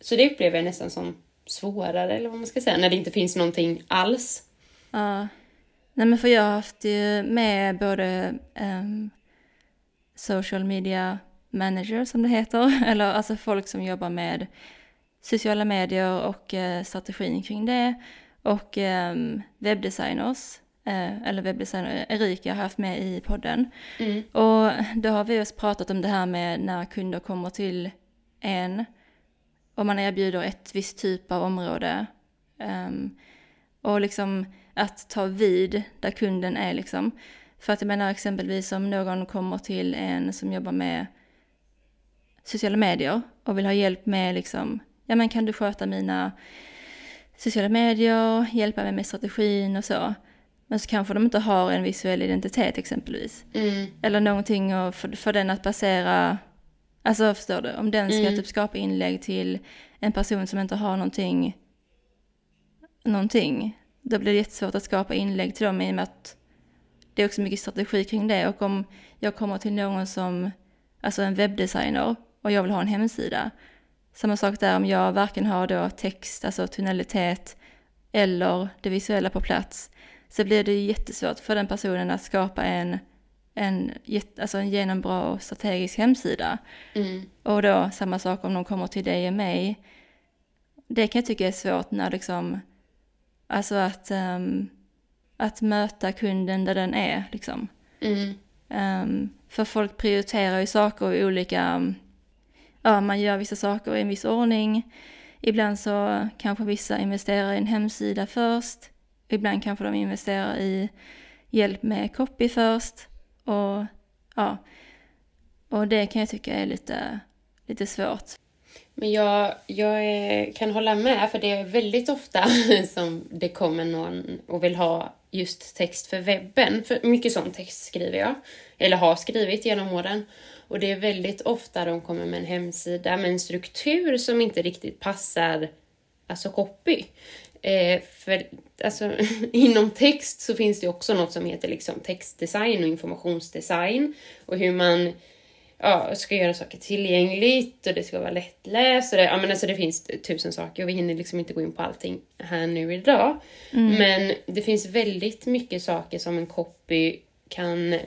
så det upplever jag nästan som svårare, eller vad man ska säga, när det inte finns någonting alls. Ja. Nej men för jag har haft ju med både um, social media manager som det heter, eller alltså folk som jobbar med sociala medier och uh, strategin kring det och um, webbdesigners, uh, eller webbdesigner Erika har haft med i podden. Mm. Och då har vi just pratat om det här med när kunder kommer till en och man erbjuder ett visst typ av område. Um, och liksom att ta vid där kunden är liksom. För att jag menar exempelvis om någon kommer till en som jobbar med sociala medier och vill ha hjälp med liksom, ja men kan du sköta mina sociala medier, hjälpa mig med strategin och så. Men så kanske de inte har en visuell identitet exempelvis. Mm. Eller någonting för, för den att basera, alltså förstår du, om den ska Mm. typ skapa inlägg till en person som inte har någonting, någonting, då blir det jättesvårt att skapa inlägg till dem i och med att det är också mycket strategi kring det. Och om jag kommer till någon som, alltså en webbdesigner och jag vill ha en hemsida, samma sak där om jag varken har då text, alltså tonalitet eller det visuella på plats, så blir det jättesvårt för den personen att skapa en, en, alltså en genombra och strategisk hemsida. Mm. Och då samma sak om de kommer till dig och mig. Det kan jag tycka är svårt när liksom, alltså att, ehm, att möta kunden där den är liksom. Mm. Um, för folk prioriterar ju saker i olika, ja man gör vissa saker i en viss ordning. Ibland så kanske vissa investerar i en hemsida först. Ibland kanske de investerar i hjälp med copy först. Och ja, och det kan jag tycka är lite, lite svårt. Men jag, jag kan hålla med, för det är väldigt ofta som det kommer någon och vill ha just text för webben. För mycket sån text skriver jag, eller har skrivit genom åren. Och det är väldigt ofta de kommer med en hemsida med en struktur som inte riktigt passar alltså copy. Eh, för alltså, inom text så finns det också något som heter liksom textdesign och informationsdesign och hur man ja, ska göra saker tillgängligt och det ska vara lättläst. Och det, ja, men alltså det finns tusen saker och vi hinner liksom inte gå in på allting här nu idag. Mm. Men det finns väldigt mycket saker som en copy kan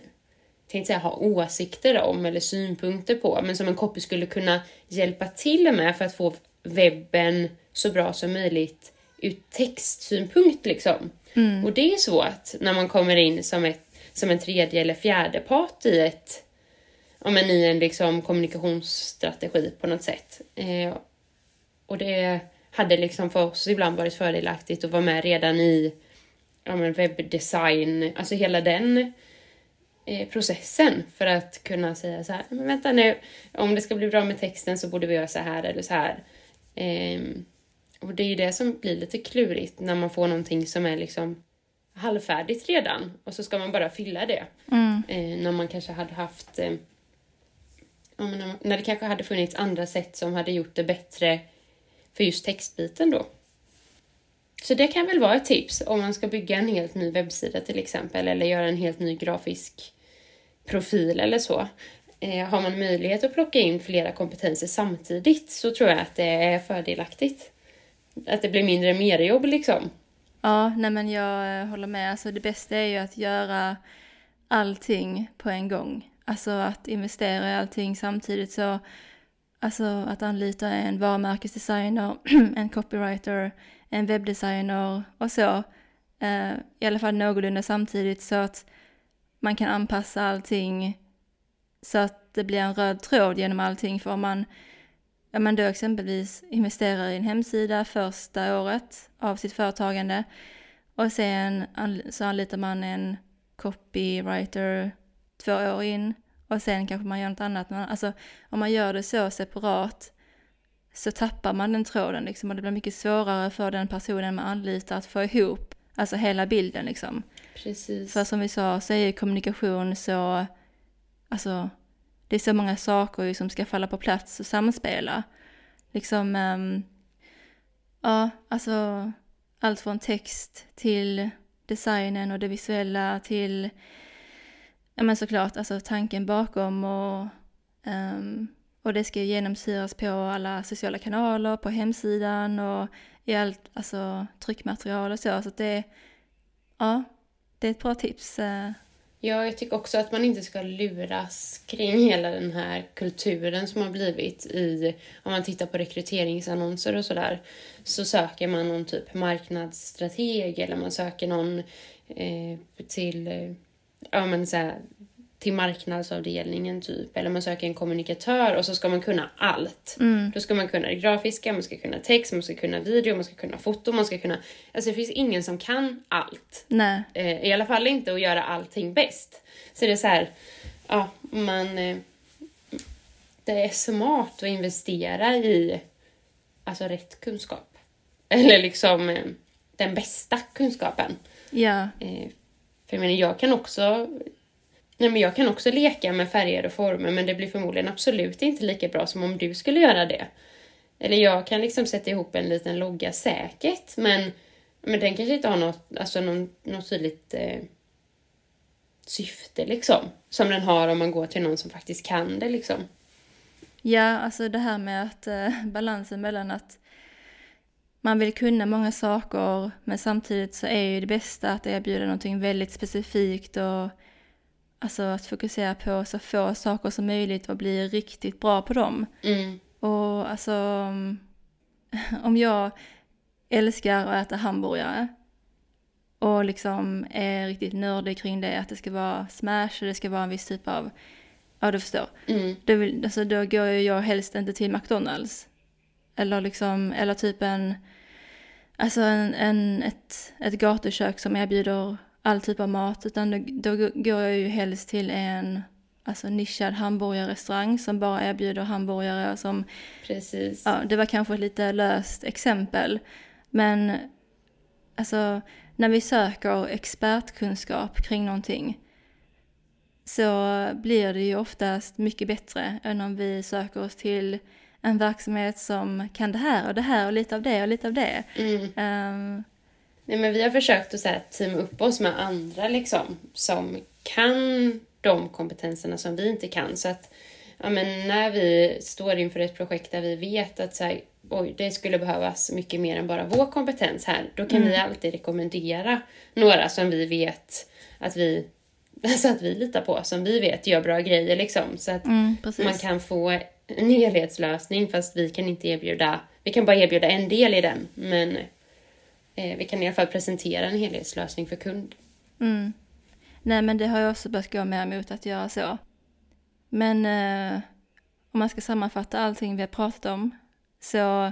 tänkte säga, ha åsikter om eller synpunkter på, men som en copy skulle kunna hjälpa till med för att få webben så bra som möjligt ur textsynpunkt liksom. Mm. Och det är svårt när man kommer in som, ett, som en tredje eller fjärde part i ett ja, men i en liksom kommunikationsstrategi på något sätt. Eh, och det hade liksom för oss ibland varit fördelaktigt att vara med redan i ja, men webbdesign, alltså hela den eh, processen för att kunna säga så här, men vänta nu, om det ska bli bra med texten så borde vi göra så här eller så här. Eh, och det är ju det som blir lite klurigt när man får någonting som är liksom halvfärdigt redan och så ska man bara fylla det. Mm. Eh, när man kanske hade haft eh, när det kanske hade funnits andra sätt som hade gjort det bättre för just textbiten då. Så det kan väl vara ett tips om man ska bygga en helt ny webbsida till exempel eller göra en helt ny grafisk profil eller så. Eh, har man möjlighet att plocka in flera kompetenser samtidigt så tror jag att det är fördelaktigt. Att det blir mindre merjobb liksom. Ja, nej men jag eh, håller med. Alltså det bästa är ju att göra allting på en gång. Alltså att investera i allting samtidigt så, alltså att anlita en varumärkesdesigner, en copywriter, en webbdesigner och så. Eh, I alla fall någorlunda samtidigt så att man kan anpassa allting så att det blir en röd tråd genom allting. För om man, om man då exempelvis investerar i en hemsida första året av sitt företagande och sen så anlitar man en copywriter två år in och sen kanske man gör något annat. Alltså om man gör det så separat så tappar man den tråden liksom och det blir mycket svårare för den personen man anlitar att få ihop alltså hela bilden liksom. Precis. För som vi sa så är kommunikation så, alltså det är så många saker som ska falla på plats och samspela. Liksom, um, ja, alltså allt från text till designen och det visuella till ja men såklart, alltså tanken bakom och, um, och det ska genomsyras på alla sociala kanaler, på hemsidan och i allt, alltså tryckmaterial och så. Så att det, ja, det är ett bra tips. Uh, Ja, jag tycker också att man inte ska luras kring hela den här kulturen som har blivit i, om man tittar på rekryteringsannonser och sådär, så söker man någon typ marknadsstrateg eller man söker någon eh, till eh, ja, men så här, till marknadsavdelningen typ, eller man söker en kommunikatör och så ska man kunna allt. Mm. Då ska man kunna det grafiska, man ska kunna text, man ska kunna video, man ska kunna foto, man ska kunna... Alltså det finns ingen som kan allt. Nej. Eh, I alla fall inte att göra allting bäst. Så det är så här, ja, man... Eh, det är smart att investera i alltså rätt kunskap. Eller liksom eh, den bästa kunskapen. Ja. Eh, för jag menar, jag kan också Nej, men jag kan också leka med färger och former men det blir förmodligen absolut inte lika bra som om du skulle göra det. Eller jag kan liksom sätta ihop en liten logga säkert men, men den kanske inte har något, alltså någon, något tydligt eh, syfte liksom. Som den har om man går till någon som faktiskt kan det liksom. Ja, alltså det här med att eh, balansen mellan att man vill kunna många saker men samtidigt så är ju det bästa att erbjuda någonting väldigt specifikt och alltså att fokusera på så få saker som möjligt och bli riktigt bra på dem. Mm. Och alltså om jag älskar att äta hamburgare och liksom är riktigt nördig kring det, att det ska vara smash och det ska vara en viss typ av, ja du förstår. Mm. Då, vill, alltså, då går jag helst inte till McDonalds. Eller liksom, eller typ en, alltså en, en, ett, ett gatukök som erbjuder all typ av mat. Utan då, då går jag ju helst till en alltså nischad hamburgarrestaurang som bara erbjuder hamburgare som, Precis. ja det var kanske ett lite löst exempel. Men alltså när vi söker expertkunskap kring någonting så blir det ju oftast mycket bättre än om vi söker oss till en verksamhet som kan det här och det här och lite av det och lite av det. Mm. Um, Nej, men vi har försökt att så här, teama upp oss med andra liksom, som kan de kompetenserna som vi inte kan. Så att ja, men när vi står inför ett projekt där vi vet att så här, oj, det skulle behövas mycket mer än bara vår kompetens här, då kan vi alltid rekommendera några som vi vet att vi, alltså att vi litar på, som vi vet gör bra grejer liksom. Så att mm, man kan få en helhetslösning fast vi kan inte erbjuda, vi kan bara erbjuda en del i den, men eh, vi kan i alla fall presentera en helhetslösning för kund. Mm. Nej men det har jag också börjat gå mer emot att göra så. Men eh, om man ska sammanfatta allting vi har pratat om så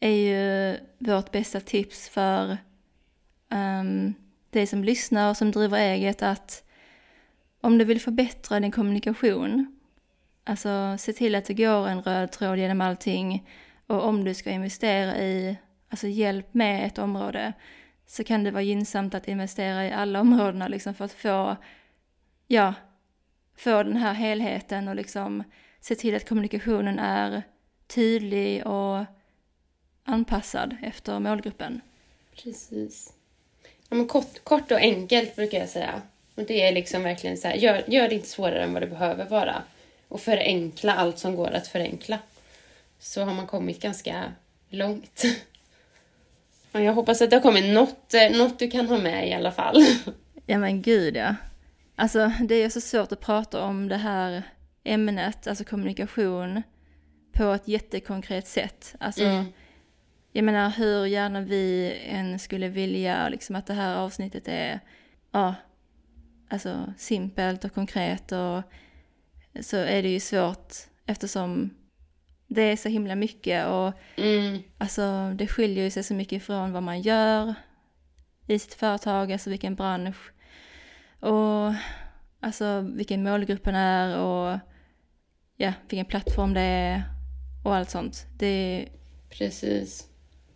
är ju vårt bästa tips för um, dig som lyssnar och som driver eget att om du vill förbättra din kommunikation, alltså se till att det går en röd tråd genom allting och om du ska investera i alltså hjälp med ett område så kan det vara gynnsamt att investera i alla områdena liksom för att få, ja, få den här helheten och liksom se till att kommunikationen är tydlig och anpassad efter målgruppen. Precis. Ja, men kort, kort och enkelt brukar jag säga. Och det är liksom verkligen så här, gör, gör det inte svårare än vad det behöver vara. Och förenkla allt som går att förenkla. Så har man kommit ganska långt. Och jag hoppas att det har kommit något, eh, något du kan ha med i alla fall. Ja men gud ja. Alltså det är så svårt att prata om det här ämnet, alltså kommunikation, på ett jättekonkret sätt. Alltså, Mm. jag menar hur gärna vi än skulle vilja liksom att det här avsnittet är, ja, alltså simpelt och konkret och så är det ju svårt eftersom det är så himla mycket och Mm. Alltså det skiljer ju sig så mycket från vad man gör i sitt företag, alltså vilken bransch och alltså vilken målgruppen är och ja, vilken plattform det är och allt sånt. Det, Precis.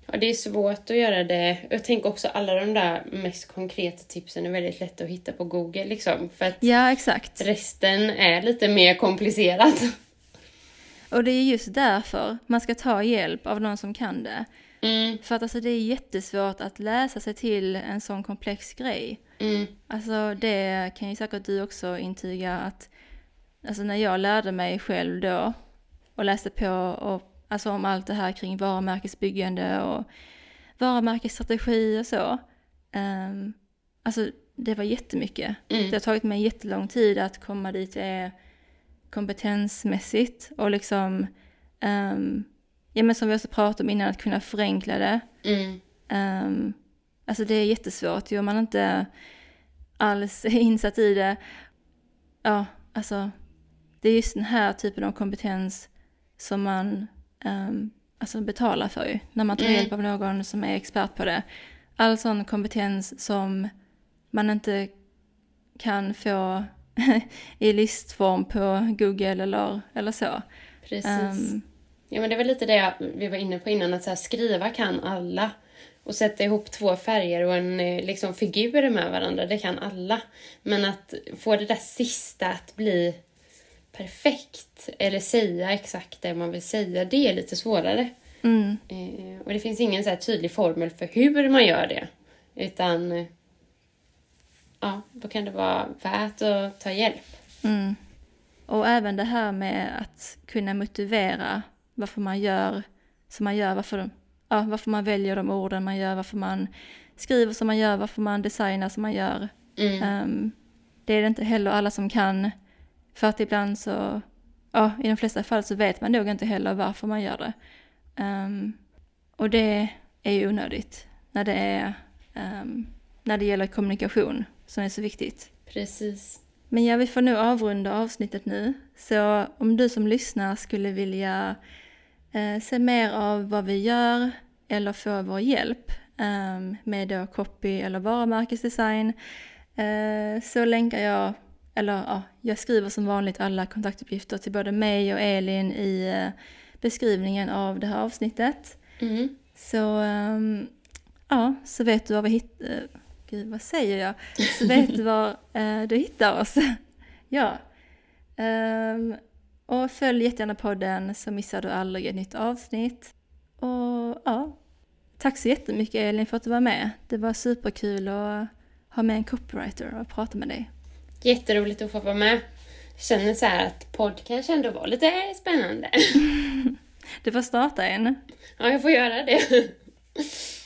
Ja, det är svårt att göra det. Jag tänker också alla de där mest konkreta tipsen är väldigt lätta att hitta på Google liksom. För att ja, exakt. resten är lite mer komplicerat. Och det är just därför man ska ta hjälp av någon som kan det. Mm, För att alltså det är jättesvårt att läsa sig till en sån komplex grej. mm, Alltså det kan ju säkert du också intyga att alltså när jag lärde mig själv då och läste på och, alltså om allt det här kring varumärkesbyggande och varumärkesstrategi och så. Um, alltså det var jättemycket. mm. Det har tagit mig jättelång tid att komma dit jag är kompetensmässigt och liksom, um, ja men som vi också pratade om innan, att kunna förenkla det. Mm, Um, alltså det är jättesvårt ju om man inte alls är insatt i det. Ja, alltså det är just den här typen av kompetens som man um, alltså betalar för ju. När man tar Mm. hjälp av någon som är expert på det. All sån kompetens som man inte kan få i listform på Google eller, eller så. precis. Ehm, Ja, men det var lite det vi var inne på innan, att så här, skriva kan alla. Och sätta ihop två färger och en eh, liksom, figur med varandra, det kan alla. Men att få det där sista att bli perfekt, eller säga exakt det man vill säga, det är lite svårare. mm, Eh, och det finns ingen så tydlig formel för hur man gör det. Utan, eh, ja, då kan det vara värt att ta hjälp. Mm. Och även det här med att kunna motivera varför man gör som man gör, varför, ja, varför man väljer de orden man gör, varför man skriver som man gör, varför man designar som man gör. Mm. Ehm, det är det inte heller alla som kan, för att ibland så, ja, i de flesta fall så vet man nog inte heller varför man gör det. Ehm, och det är ju onödigt när det är, ehm, när det gäller kommunikation som är så viktigt. Precis. Men ja, vi får nu avrunda avsnittet nu. Så om du som lyssnar skulle vilja eh, se mer av vad vi gör eller få vår hjälp eh, med då copy eller varumärkesdesign eh, så länkar jag, eller ja, jag skriver som vanligt alla kontaktuppgifter till både mig och Elin i eh, beskrivningen av det här avsnittet. Mm. Så ehm, ja, så vet du var vi hittar... Gud, vad säger jag? Så vet du var eh, du hittar oss. ja. Ehm, och följ jättegärna podden så missar du aldrig ett nytt avsnitt. Och ja, tack så jättemycket Elin för att du var med. Det var superkul att ha med en copywriter och prata med dig. Jätteroligt att få vara med. Jag känner så här att podd kanske ändå var lite spännande. Du får starta en. Ja, jag får göra det.